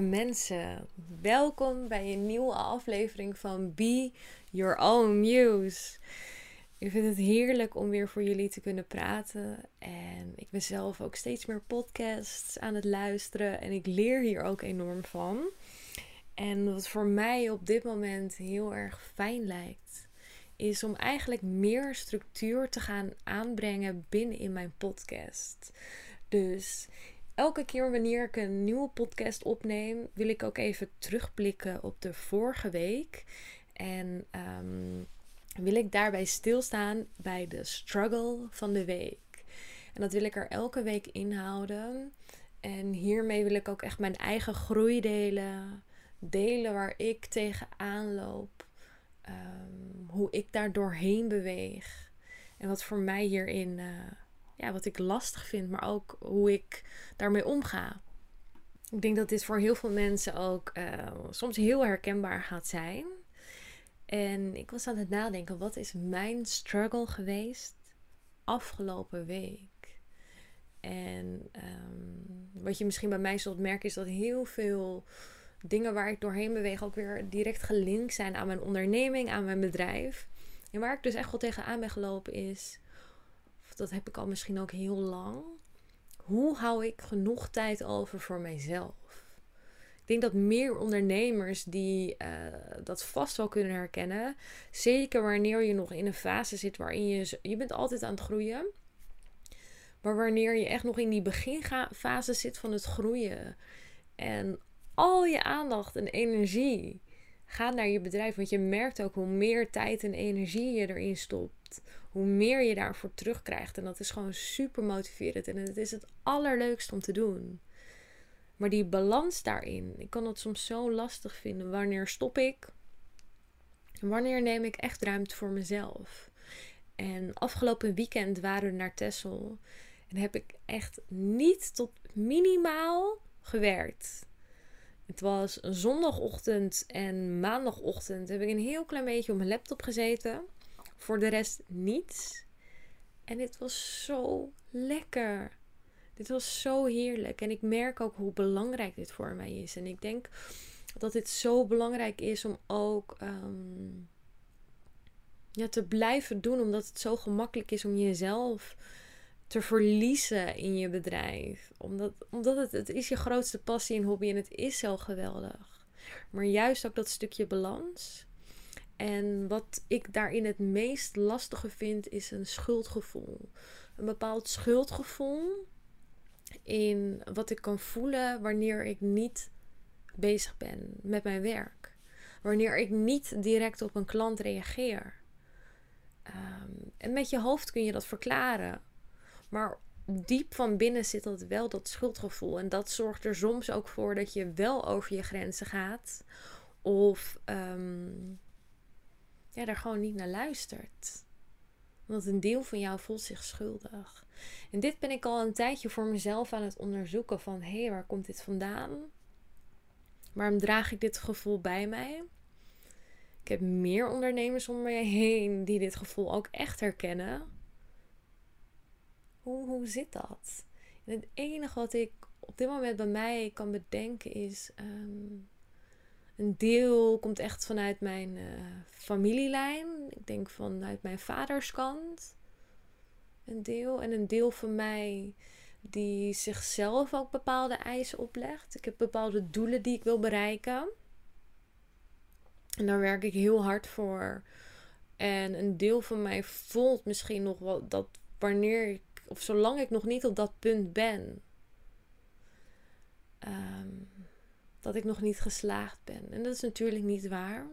mensen. Welkom bij een nieuwe aflevering van Be Your Own Muse. Ik vind het heerlijk om weer voor jullie te kunnen praten. En ik ben zelf ook steeds meer podcasts aan het luisteren. En ik leer hier ook enorm van. En wat voor mij op dit moment heel erg fijn lijkt, is om eigenlijk meer structuur te gaan aanbrengen binnen in mijn podcast. Dus elke keer wanneer ik een nieuwe podcast opneem, wil ik ook even terugblikken op de vorige week. En ehm, wil ik daarbij stilstaan bij de struggle van de week. En dat wil ik er elke week inhouden. En hiermee wil ik ook echt mijn eigen groei delen. Delen waar ik tegenaan loop. Um, hoe ik daar doorheen beweeg. En wat voor mij hierin. Uh, ja, wat ik lastig vind, maar ook hoe ik daarmee omga. Ik denk dat dit voor heel veel mensen ook uh, soms heel herkenbaar gaat zijn. En ik was aan het nadenken, wat is mijn struggle geweest afgelopen week? En um, wat je misschien bij mij zult merken, is dat heel veel dingen waar ik doorheen beweeg ook weer direct gelinkt zijn aan mijn onderneming, aan mijn bedrijf. En waar ik dus echt wel tegenaan ben gelopen is dat heb ik al misschien ook heel lang. Hoe hou ik genoeg tijd over voor mijzelf? Ik denk dat meer ondernemers die uh, dat vast wel kunnen herkennen. Zeker wanneer je nog in een fase zit waarin je. Je bent altijd aan het groeien. Maar wanneer je echt nog in die beginfase zit van het groeien. En al je aandacht en energie gaat naar je bedrijf. Want je merkt ook hoe meer tijd en energie je erin stopt hoe meer je daarvoor terugkrijgt. En dat is gewoon super motiverend. En het is het allerleukst om te doen. Maar die balans daarin, ik kan het soms zo lastig vinden. Wanneer stop ik? Wanneer neem ik echt ruimte voor mezelf? En afgelopen weekend waren we naar Texel. En heb ik echt niet tot minimaal gewerkt. Het was zondagochtend en maandagochtend heb ik een heel klein beetje op mijn laptop gezeten. Voor de rest niets. En dit was zo lekker. Dit was zo heerlijk. En ik merk ook hoe belangrijk dit voor mij is. En ik denk dat dit zo belangrijk is om ook um, ja, te blijven doen. Omdat het zo gemakkelijk is om jezelf te verliezen in je bedrijf. Omdat, omdat het, het is je grootste passie en hobby en het is zo geweldig. Maar juist ook dat stukje balans en wat ik daarin het meest lastige vind, is een schuldgevoel. Een bepaald schuldgevoel in wat ik kan voelen wanneer ik niet bezig ben met mijn werk. Wanneer ik niet direct op een klant reageer. Ehm, en met je hoofd kun je dat verklaren. Maar diep van binnen zit dat wel, dat schuldgevoel. En dat zorgt er soms ook voor dat je wel over je grenzen gaat. Of ehm, ja, daar gewoon niet naar luistert. Want een deel van jou voelt zich schuldig. En dit ben ik al een tijdje voor mezelf aan het onderzoeken van hé, hey, waar komt dit vandaan? Waarom draag ik dit gevoel bij mij? Ik heb meer ondernemers om me heen die dit gevoel ook echt herkennen. Hoe, hoe zit dat? Het enige wat ik op dit moment bij mij kan bedenken is. Ehm, een deel komt echt vanuit mijn uh, familielijn. Ik denk vanuit mijn vaders kant. Een deel. En een deel van mij die zichzelf ook bepaalde eisen oplegt. Ik heb bepaalde doelen die ik wil bereiken. En daar werk ik heel hard voor. En een deel van mij voelt misschien nog wel dat wanneer ik, of zolang ik nog niet op dat punt ben, um, dat ik nog niet geslaagd ben. En dat is natuurlijk niet waar.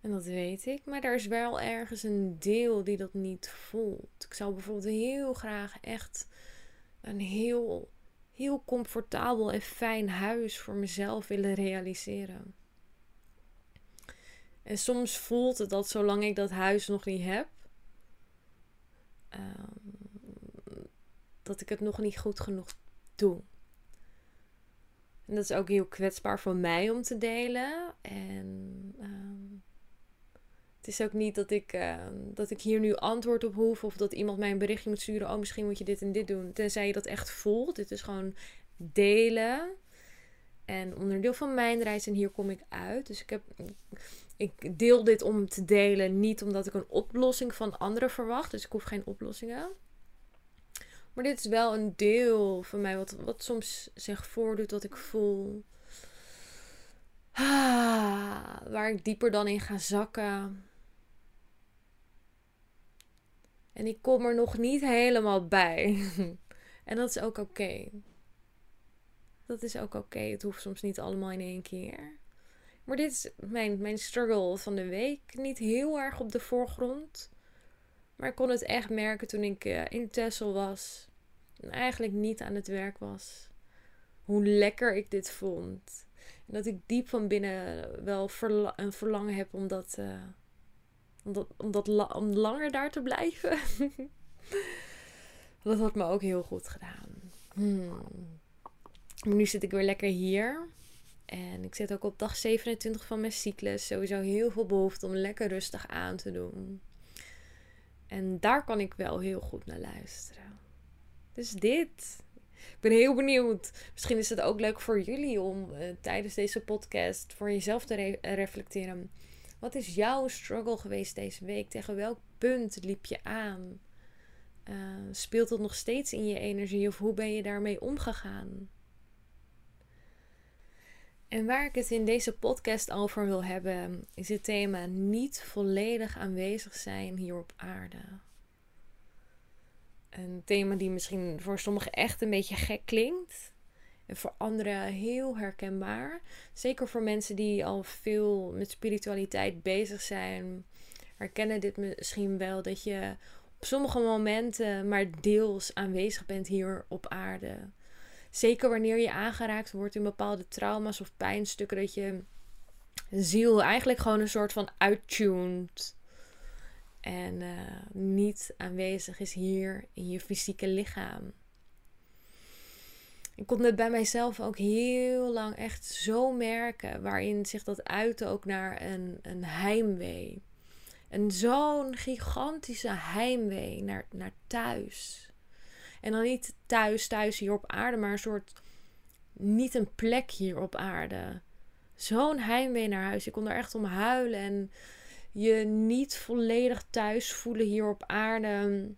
En dat weet ik. Maar er is wel ergens een deel die dat niet voelt. Ik zou bijvoorbeeld heel graag echt een heel, heel comfortabel en fijn huis voor mezelf willen realiseren. En soms voelt het dat zolang ik dat huis nog niet heb, um, dat ik het nog niet goed genoeg doe. En dat is ook heel kwetsbaar voor mij om te delen. En um, het is ook niet dat ik, uh, dat ik hier nu antwoord op hoef. Of dat iemand mij een berichtje moet sturen. Oh, misschien moet je dit en dit doen. Tenzij je dat echt voelt. Dit is gewoon delen. En onderdeel van mijn reis, en hier kom ik uit. Dus ik, heb, ik deel dit om te delen, niet omdat ik een oplossing van anderen verwacht. Dus ik hoef geen oplossingen. Maar dit is wel een deel van mij, wat, wat soms zich voordoet, wat ik voel. Ah, waar ik dieper dan in ga zakken. En ik kom er nog niet helemaal bij. en dat is ook oké. Dat is ook oké. Het hoeft soms niet allemaal in één keer. Maar dit is mijn, mijn struggle van de week. Niet heel erg op de voorgrond. Maar ik kon het echt merken toen ik uh, in Tessel was. En eigenlijk niet aan het werk was. Hoe lekker ik dit vond. En dat ik diep van binnen wel een verlangen heb om dat, uh, om, dat, om, dat langer daar te blijven. dat had me ook heel goed gedaan. Hmm. Nu zit ik weer lekker hier. En ik zit ook op dag 27 van mijn cyclus. Sowieso heel veel behoefte om lekker rustig aan te doen. En daar kan ik wel heel goed naar luisteren. Dus dit. Ik ben heel benieuwd. Misschien is het ook leuk voor jullie om uh, tijdens deze podcast voor jezelf te re reflecteren. Wat is jouw struggle geweest deze week? Tegen welk punt liep je aan? Uh, speelt het nog steeds in je energie of hoe ben je daarmee omgegaan? En waar ik het in deze podcast over wil hebben, is het thema niet volledig aanwezig zijn hier op aarde. Een thema die misschien voor sommigen echt een beetje gek klinkt. En voor anderen heel herkenbaar. Zeker voor mensen die al veel met spiritualiteit bezig zijn. Herkennen dit misschien wel dat je op sommige momenten maar deels aanwezig bent hier op aarde. Zeker wanneer je aangeraakt wordt in bepaalde trauma's of pijnstukken, dat je ziel eigenlijk gewoon een soort van uittuned. En uh, niet aanwezig is hier in je fysieke lichaam. Ik kon het bij mijzelf ook heel lang echt zo merken, waarin zich dat uitte ook naar een, een heimwee. En zo'n gigantische heimwee naar, naar thuis. En dan niet thuis, thuis hier op aarde, maar een soort. Niet een plek hier op aarde. Zo'n heimwee naar huis. Ik kon er echt om huilen. En je niet volledig thuis voelen hier op aarde.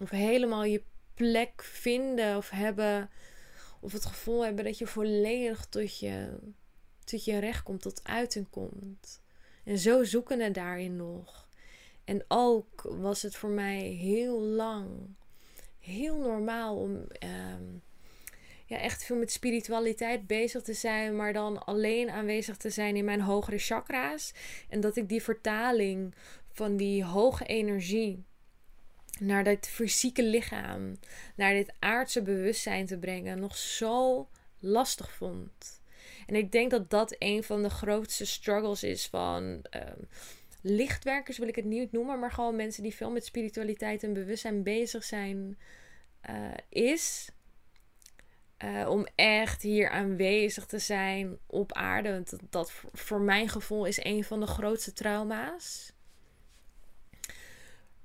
Of helemaal je plek vinden of hebben. Of het gevoel hebben dat je volledig tot je, tot je recht komt, tot uiting komt. En zo zoeken daarin nog. En ook was het voor mij heel lang heel normaal om ehm, ja, echt veel met spiritualiteit bezig te zijn, maar dan alleen aanwezig te zijn in mijn hogere chakra's. En dat ik die vertaling van die hoge energie naar dit fysieke lichaam, naar dit aardse bewustzijn te brengen, nog zo lastig vond. En ik denk dat dat een van de grootste struggles is van ehm, lichtwerkers wil ik het niet noemen, maar gewoon mensen die veel met spiritualiteit en bewustzijn bezig zijn, uh, is. Uh, om echt hier aanwezig te zijn op aarde. Want dat, dat, voor mijn gevoel is een van de grootste trauma's.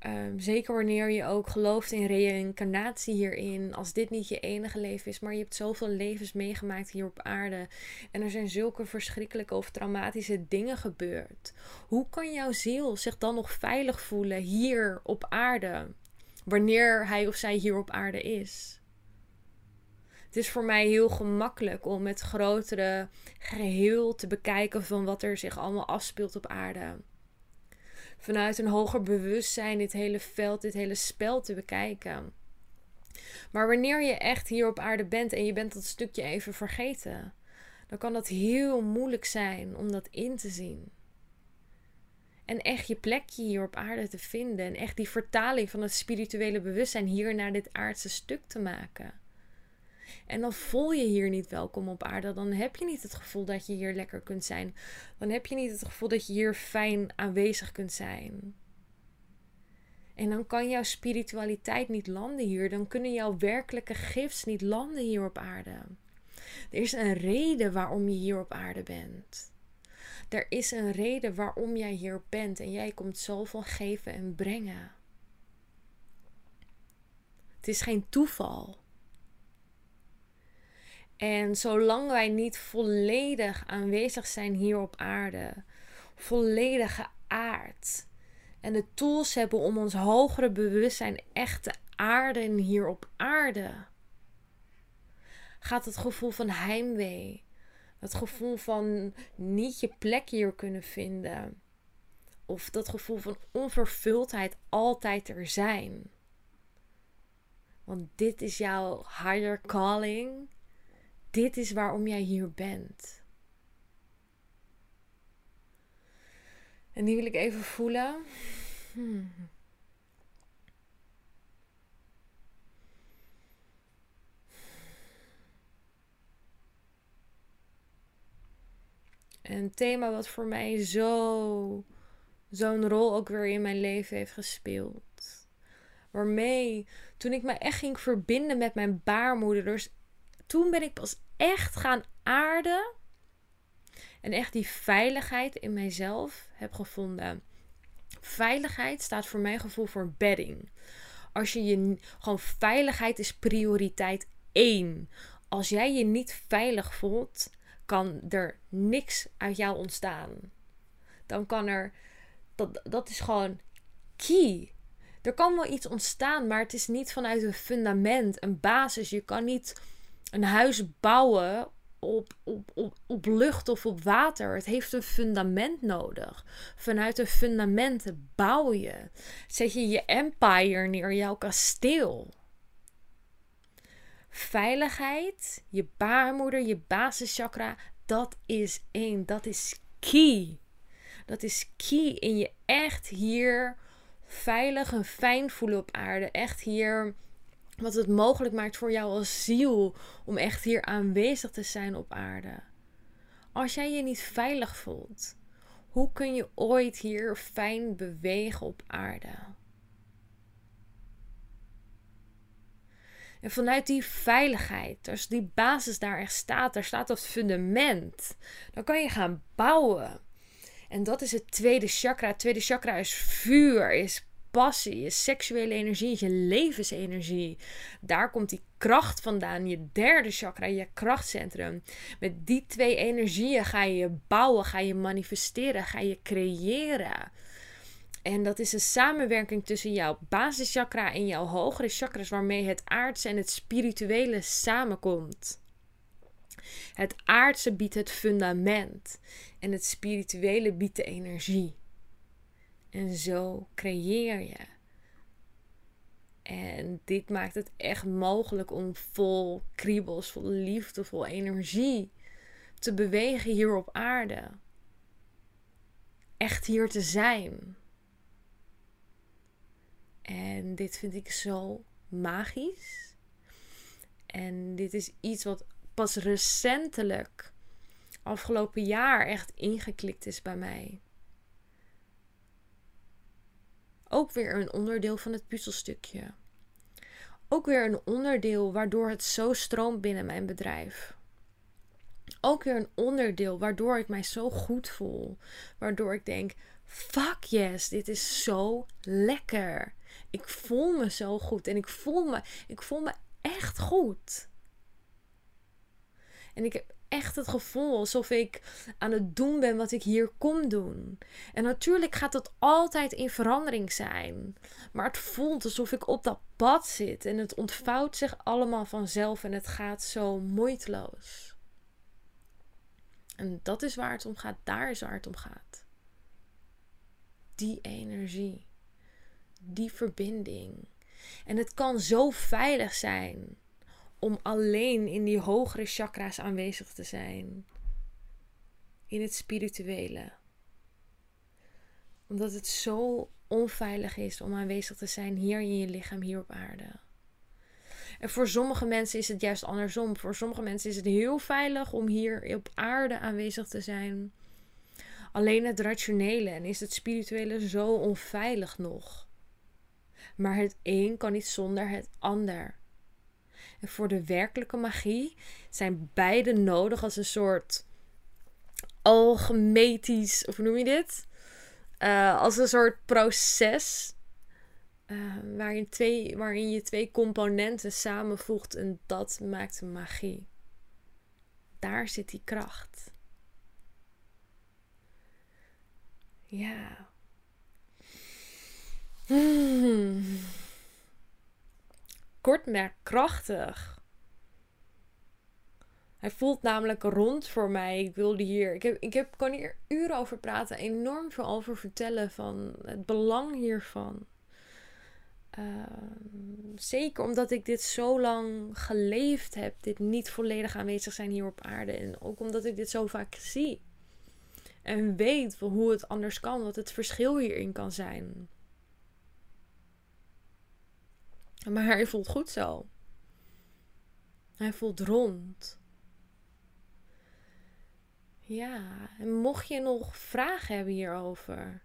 Um, zeker wanneer je ook gelooft in reïncarnatie hierin. Als dit niet je enige leven is, maar je hebt zoveel levens meegemaakt hier op aarde. En er zijn zulke verschrikkelijke of traumatische dingen gebeurd. Hoe kan jouw ziel zich dan nog veilig voelen hier op aarde? Wanneer hij of zij hier op aarde is. Het is voor mij heel gemakkelijk om het grotere geheel te bekijken van wat er zich allemaal afspeelt op aarde vanuit een hoger bewustzijn dit hele veld, dit hele spel te bekijken. Maar wanneer je echt hier op aarde bent en je bent dat stukje even vergeten, dan kan dat heel moeilijk zijn om dat in te zien. En echt je plekje hier op aarde te vinden. En echt die vertaling van het spirituele bewustzijn hier naar dit aardse stuk te maken. En dan voel je hier niet welkom op aarde. Dan heb je niet het gevoel dat je hier lekker kunt zijn. Dan heb je niet het gevoel dat je hier fijn aanwezig kunt zijn. En dan kan jouw spiritualiteit niet landen hier. Dan kunnen jouw werkelijke gifts niet landen hier op aarde. Er is een reden waarom je hier op aarde bent. Er is een reden waarom jij hier bent en jij komt zoveel geven en brengen. Het is geen toeval. En zolang wij niet volledig aanwezig zijn hier op aarde, volledige aard, en de tools hebben om ons hogere bewustzijn echt te aarden hier op aarde, gaat het gevoel van heimwee, het gevoel van niet je plek hier kunnen vinden, of dat gevoel van onvervuldheid altijd er zijn. Want dit is jouw higher calling. Dit is waarom jij hier bent. En die wil ik even voelen. Hmm. Een thema wat voor mij zo zo'n rol ook weer in mijn leven heeft gespeeld. Waarmee, toen ik me echt ging verbinden met mijn baarmoeder, dus toen ben ik pas echt gaan aarden. En echt die veiligheid in mijzelf heb gevonden. Veiligheid staat voor mijn gevoel voor bedding. Als je je gewoon veiligheid is prioriteit één. Als jij je niet veilig voelt, kan er niks uit jou ontstaan. Dan kan er dat, dat is gewoon key. Er kan wel iets ontstaan, maar het is niet vanuit een fundament, een basis. Je kan niet een huis bouwen op, op, op, op lucht of op water. Het heeft een fundament nodig. Vanuit een fundament bouw je. Zet je je empire neer, jouw kasteel. Veiligheid, je baarmoeder, je basischakra, dat is één. Dat is key. Dat is key in je echt hier veilig en fijn voelen op aarde. Echt hier wat het mogelijk maakt voor jou als ziel om echt hier aanwezig te zijn op aarde. Als jij je niet veilig voelt, hoe kun je ooit hier fijn bewegen op aarde? En vanuit die veiligheid, als die basis daar echt staat, daar staat dat fundament, dan kan je gaan bouwen. En dat is het tweede chakra. Het tweede chakra is vuur, is passie, is seksuele energie, je levensenergie. Daar komt die kracht vandaan, je derde chakra, je krachtcentrum. Met die twee energieën ga je bouwen, ga je manifesteren, ga je creëren. En dat is een samenwerking tussen jouw basischakra en jouw hogere chakras, waarmee het aardse en het spirituele samenkomt. Het aardse biedt het fundament en het spirituele biedt de energie. En zo creëer je. En dit maakt het echt mogelijk om vol kriebels, vol liefde, vol energie te bewegen hier op aarde. Echt hier te zijn. En dit vind ik zo magisch. En dit is iets wat pas recentelijk, afgelopen jaar, echt ingeklikt is bij mij. Ook weer een onderdeel van het puzzelstukje. Ook weer een onderdeel waardoor het zo stroomt binnen mijn bedrijf. Ook weer een onderdeel waardoor ik mij zo goed voel. Waardoor ik denk: fuck yes, dit is zo lekker. Ik voel me zo goed en ik voel me, ik voel me echt goed. En ik heb echt het gevoel alsof ik aan het doen ben wat ik hier kom doen. En natuurlijk gaat het altijd in verandering zijn. Maar het voelt alsof ik op dat pad zit. En het ontvouwt zich allemaal vanzelf en het gaat zo moeiteloos. En dat is waar het om gaat. Daar is waar het om gaat. Die energie. Die verbinding. En het kan zo veilig zijn om alleen in die hogere chakra's aanwezig te zijn. In het spirituele. Omdat het zo onveilig is om aanwezig te zijn hier in je lichaam, hier op aarde. En voor sommige mensen is het juist andersom. Voor sommige mensen is het heel veilig om hier op aarde aanwezig te zijn. Alleen het rationele en is het spirituele zo onveilig nog. Maar het een kan niet zonder het ander. En voor de werkelijke magie zijn beide nodig als een soort alchemetisch, of hoe noem je dit? Uh, als een soort proces uh, waarin, twee, waarin je twee componenten samenvoegt en dat maakt magie. daar zit die kracht. Ja. Hmm. Maar krachtig. Hij voelt namelijk rond voor mij. Ik wilde hier. Ik, heb, ik heb, kan hier uren over praten. Enorm veel over vertellen van het belang hiervan. Ehm, zeker omdat ik dit zo lang geleefd heb. Dit niet volledig aanwezig zijn hier op aarde. En ook omdat ik dit zo vaak zie. En weet hoe het anders kan. Wat het verschil hierin kan zijn. Maar hij voelt goed zo. Hij voelt rond. Ja, en mocht je nog vragen hebben hierover,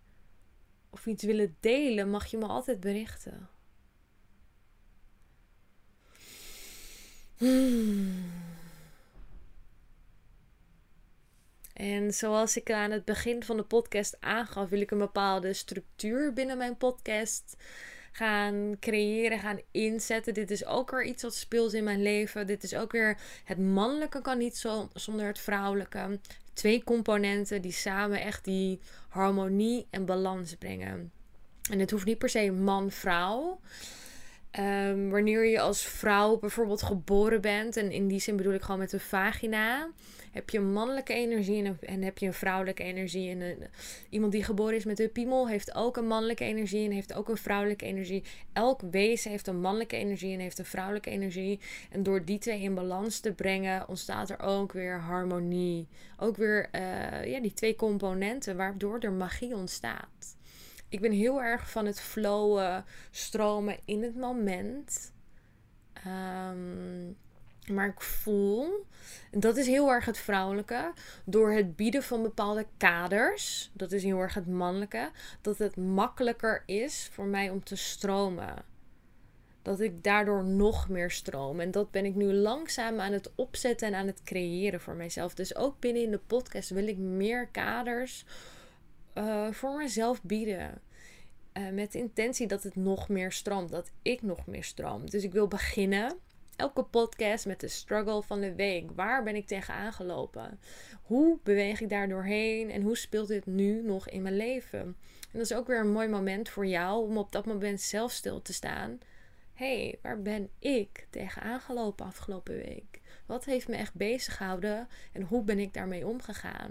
of iets willen delen, mag je me altijd berichten. En zoals ik aan het begin van de podcast aangaf, wil ik een bepaalde structuur binnen mijn podcast gaan creëren, gaan inzetten. Dit is ook weer iets wat speelt in mijn leven. Dit is ook weer het mannelijke kan niet zo, zonder het vrouwelijke. Twee componenten die samen echt die harmonie en balans brengen. En het hoeft niet per se man-vrouw. Um, wanneer je als vrouw bijvoorbeeld geboren bent, en in die zin bedoel ik gewoon met een vagina, heb je mannelijke energie en, en heb je een vrouwelijke energie. En een, iemand die geboren is met een piemel heeft ook een mannelijke energie en heeft ook een vrouwelijke energie. Elk wezen heeft een mannelijke energie en heeft een vrouwelijke energie. En door die twee in balans te brengen, ontstaat er ook weer harmonie. Ook weer uh, ja, die twee componenten waardoor er magie ontstaat. Ik ben heel erg van het flowen, stromen in het moment. Um, maar ik voel, dat is heel erg het vrouwelijke, door het bieden van bepaalde kaders, dat is heel erg het mannelijke, dat het makkelijker is voor mij om te stromen. Dat ik daardoor nog meer stroom. En dat ben ik nu langzaam aan het opzetten en aan het creëren voor mezelf. Dus ook binnen in de podcast wil ik meer kaders uh, voor mezelf bieden. Uh, met de intentie dat het nog meer stroomt. Dat ik nog meer stroom. Dus ik wil beginnen elke podcast met de struggle van de week. Waar ben ik tegenaan gelopen? Hoe beweeg ik daar doorheen? En hoe speelt dit nu nog in mijn leven? En dat is ook weer een mooi moment voor jou om op dat moment zelf stil te staan. Hey, waar ben ik tegenaan gelopen afgelopen week? Wat heeft me echt bezig gehouden en hoe ben ik daarmee omgegaan?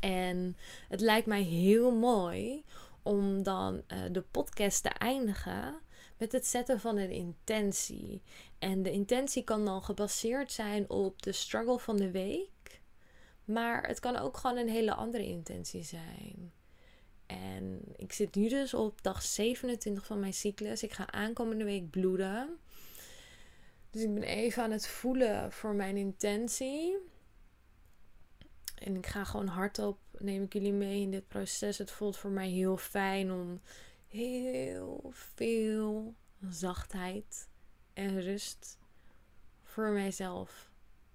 En het lijkt mij heel mooi om dan uh, de podcast te eindigen met het zetten van een intentie. En de intentie kan dan gebaseerd zijn op de struggle van de week. Maar het kan ook gewoon een hele andere intentie zijn. En ik zit nu dus op dag 27 van mijn cyclus. Ik ga aankomende week bloeden. Dus ik ben even aan het voelen voor mijn intentie. En ik ga gewoon hardop, neem ik jullie mee in dit proces. Het voelt voor mij heel fijn om heel veel zachtheid en rust voor mijzelf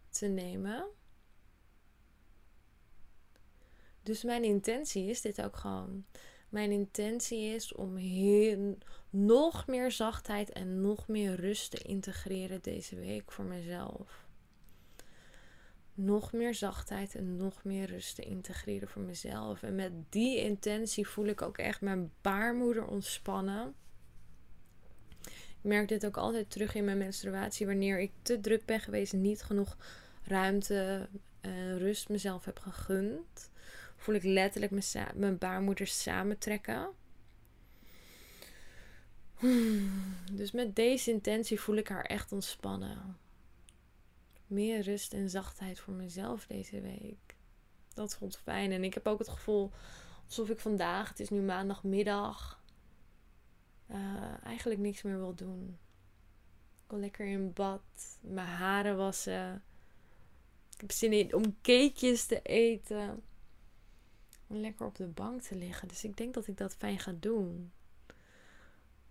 te nemen. Dus mijn intentie is dit ook gewoon. Mijn intentie is om heel, nog meer zachtheid en nog meer rust te integreren deze week voor mezelf. Nog meer zachtheid en nog meer rust te integreren voor mezelf. En met die intentie voel ik ook echt mijn baarmoeder ontspannen. Ik merk dit ook altijd terug in mijn menstruatie. Wanneer ik te druk ben geweest, niet genoeg ruimte en rust mezelf heb gegund. Voel ik letterlijk mijn, mijn baarmoeder samentrekken. Dus met deze intentie voel ik haar echt ontspannen. Meer rust en zachtheid voor mezelf deze week. Dat voelt fijn. En ik heb ook het gevoel alsof ik vandaag, het is nu maandagmiddag, uh, eigenlijk niks meer wil doen. Ik wil lekker in bad, mijn haren wassen. Ik heb zin in om cakejes te eten. Lekker op de bank te liggen. Dus ik denk dat ik dat fijn ga doen.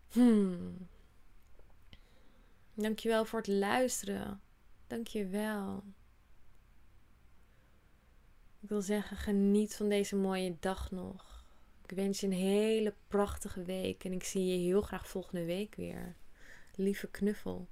Hmm. Dankjewel voor het luisteren. Dankjewel. Ik wil zeggen, geniet van deze mooie dag nog. Ik wens je een hele prachtige week en ik zie je heel graag volgende week weer. Lieve knuffel.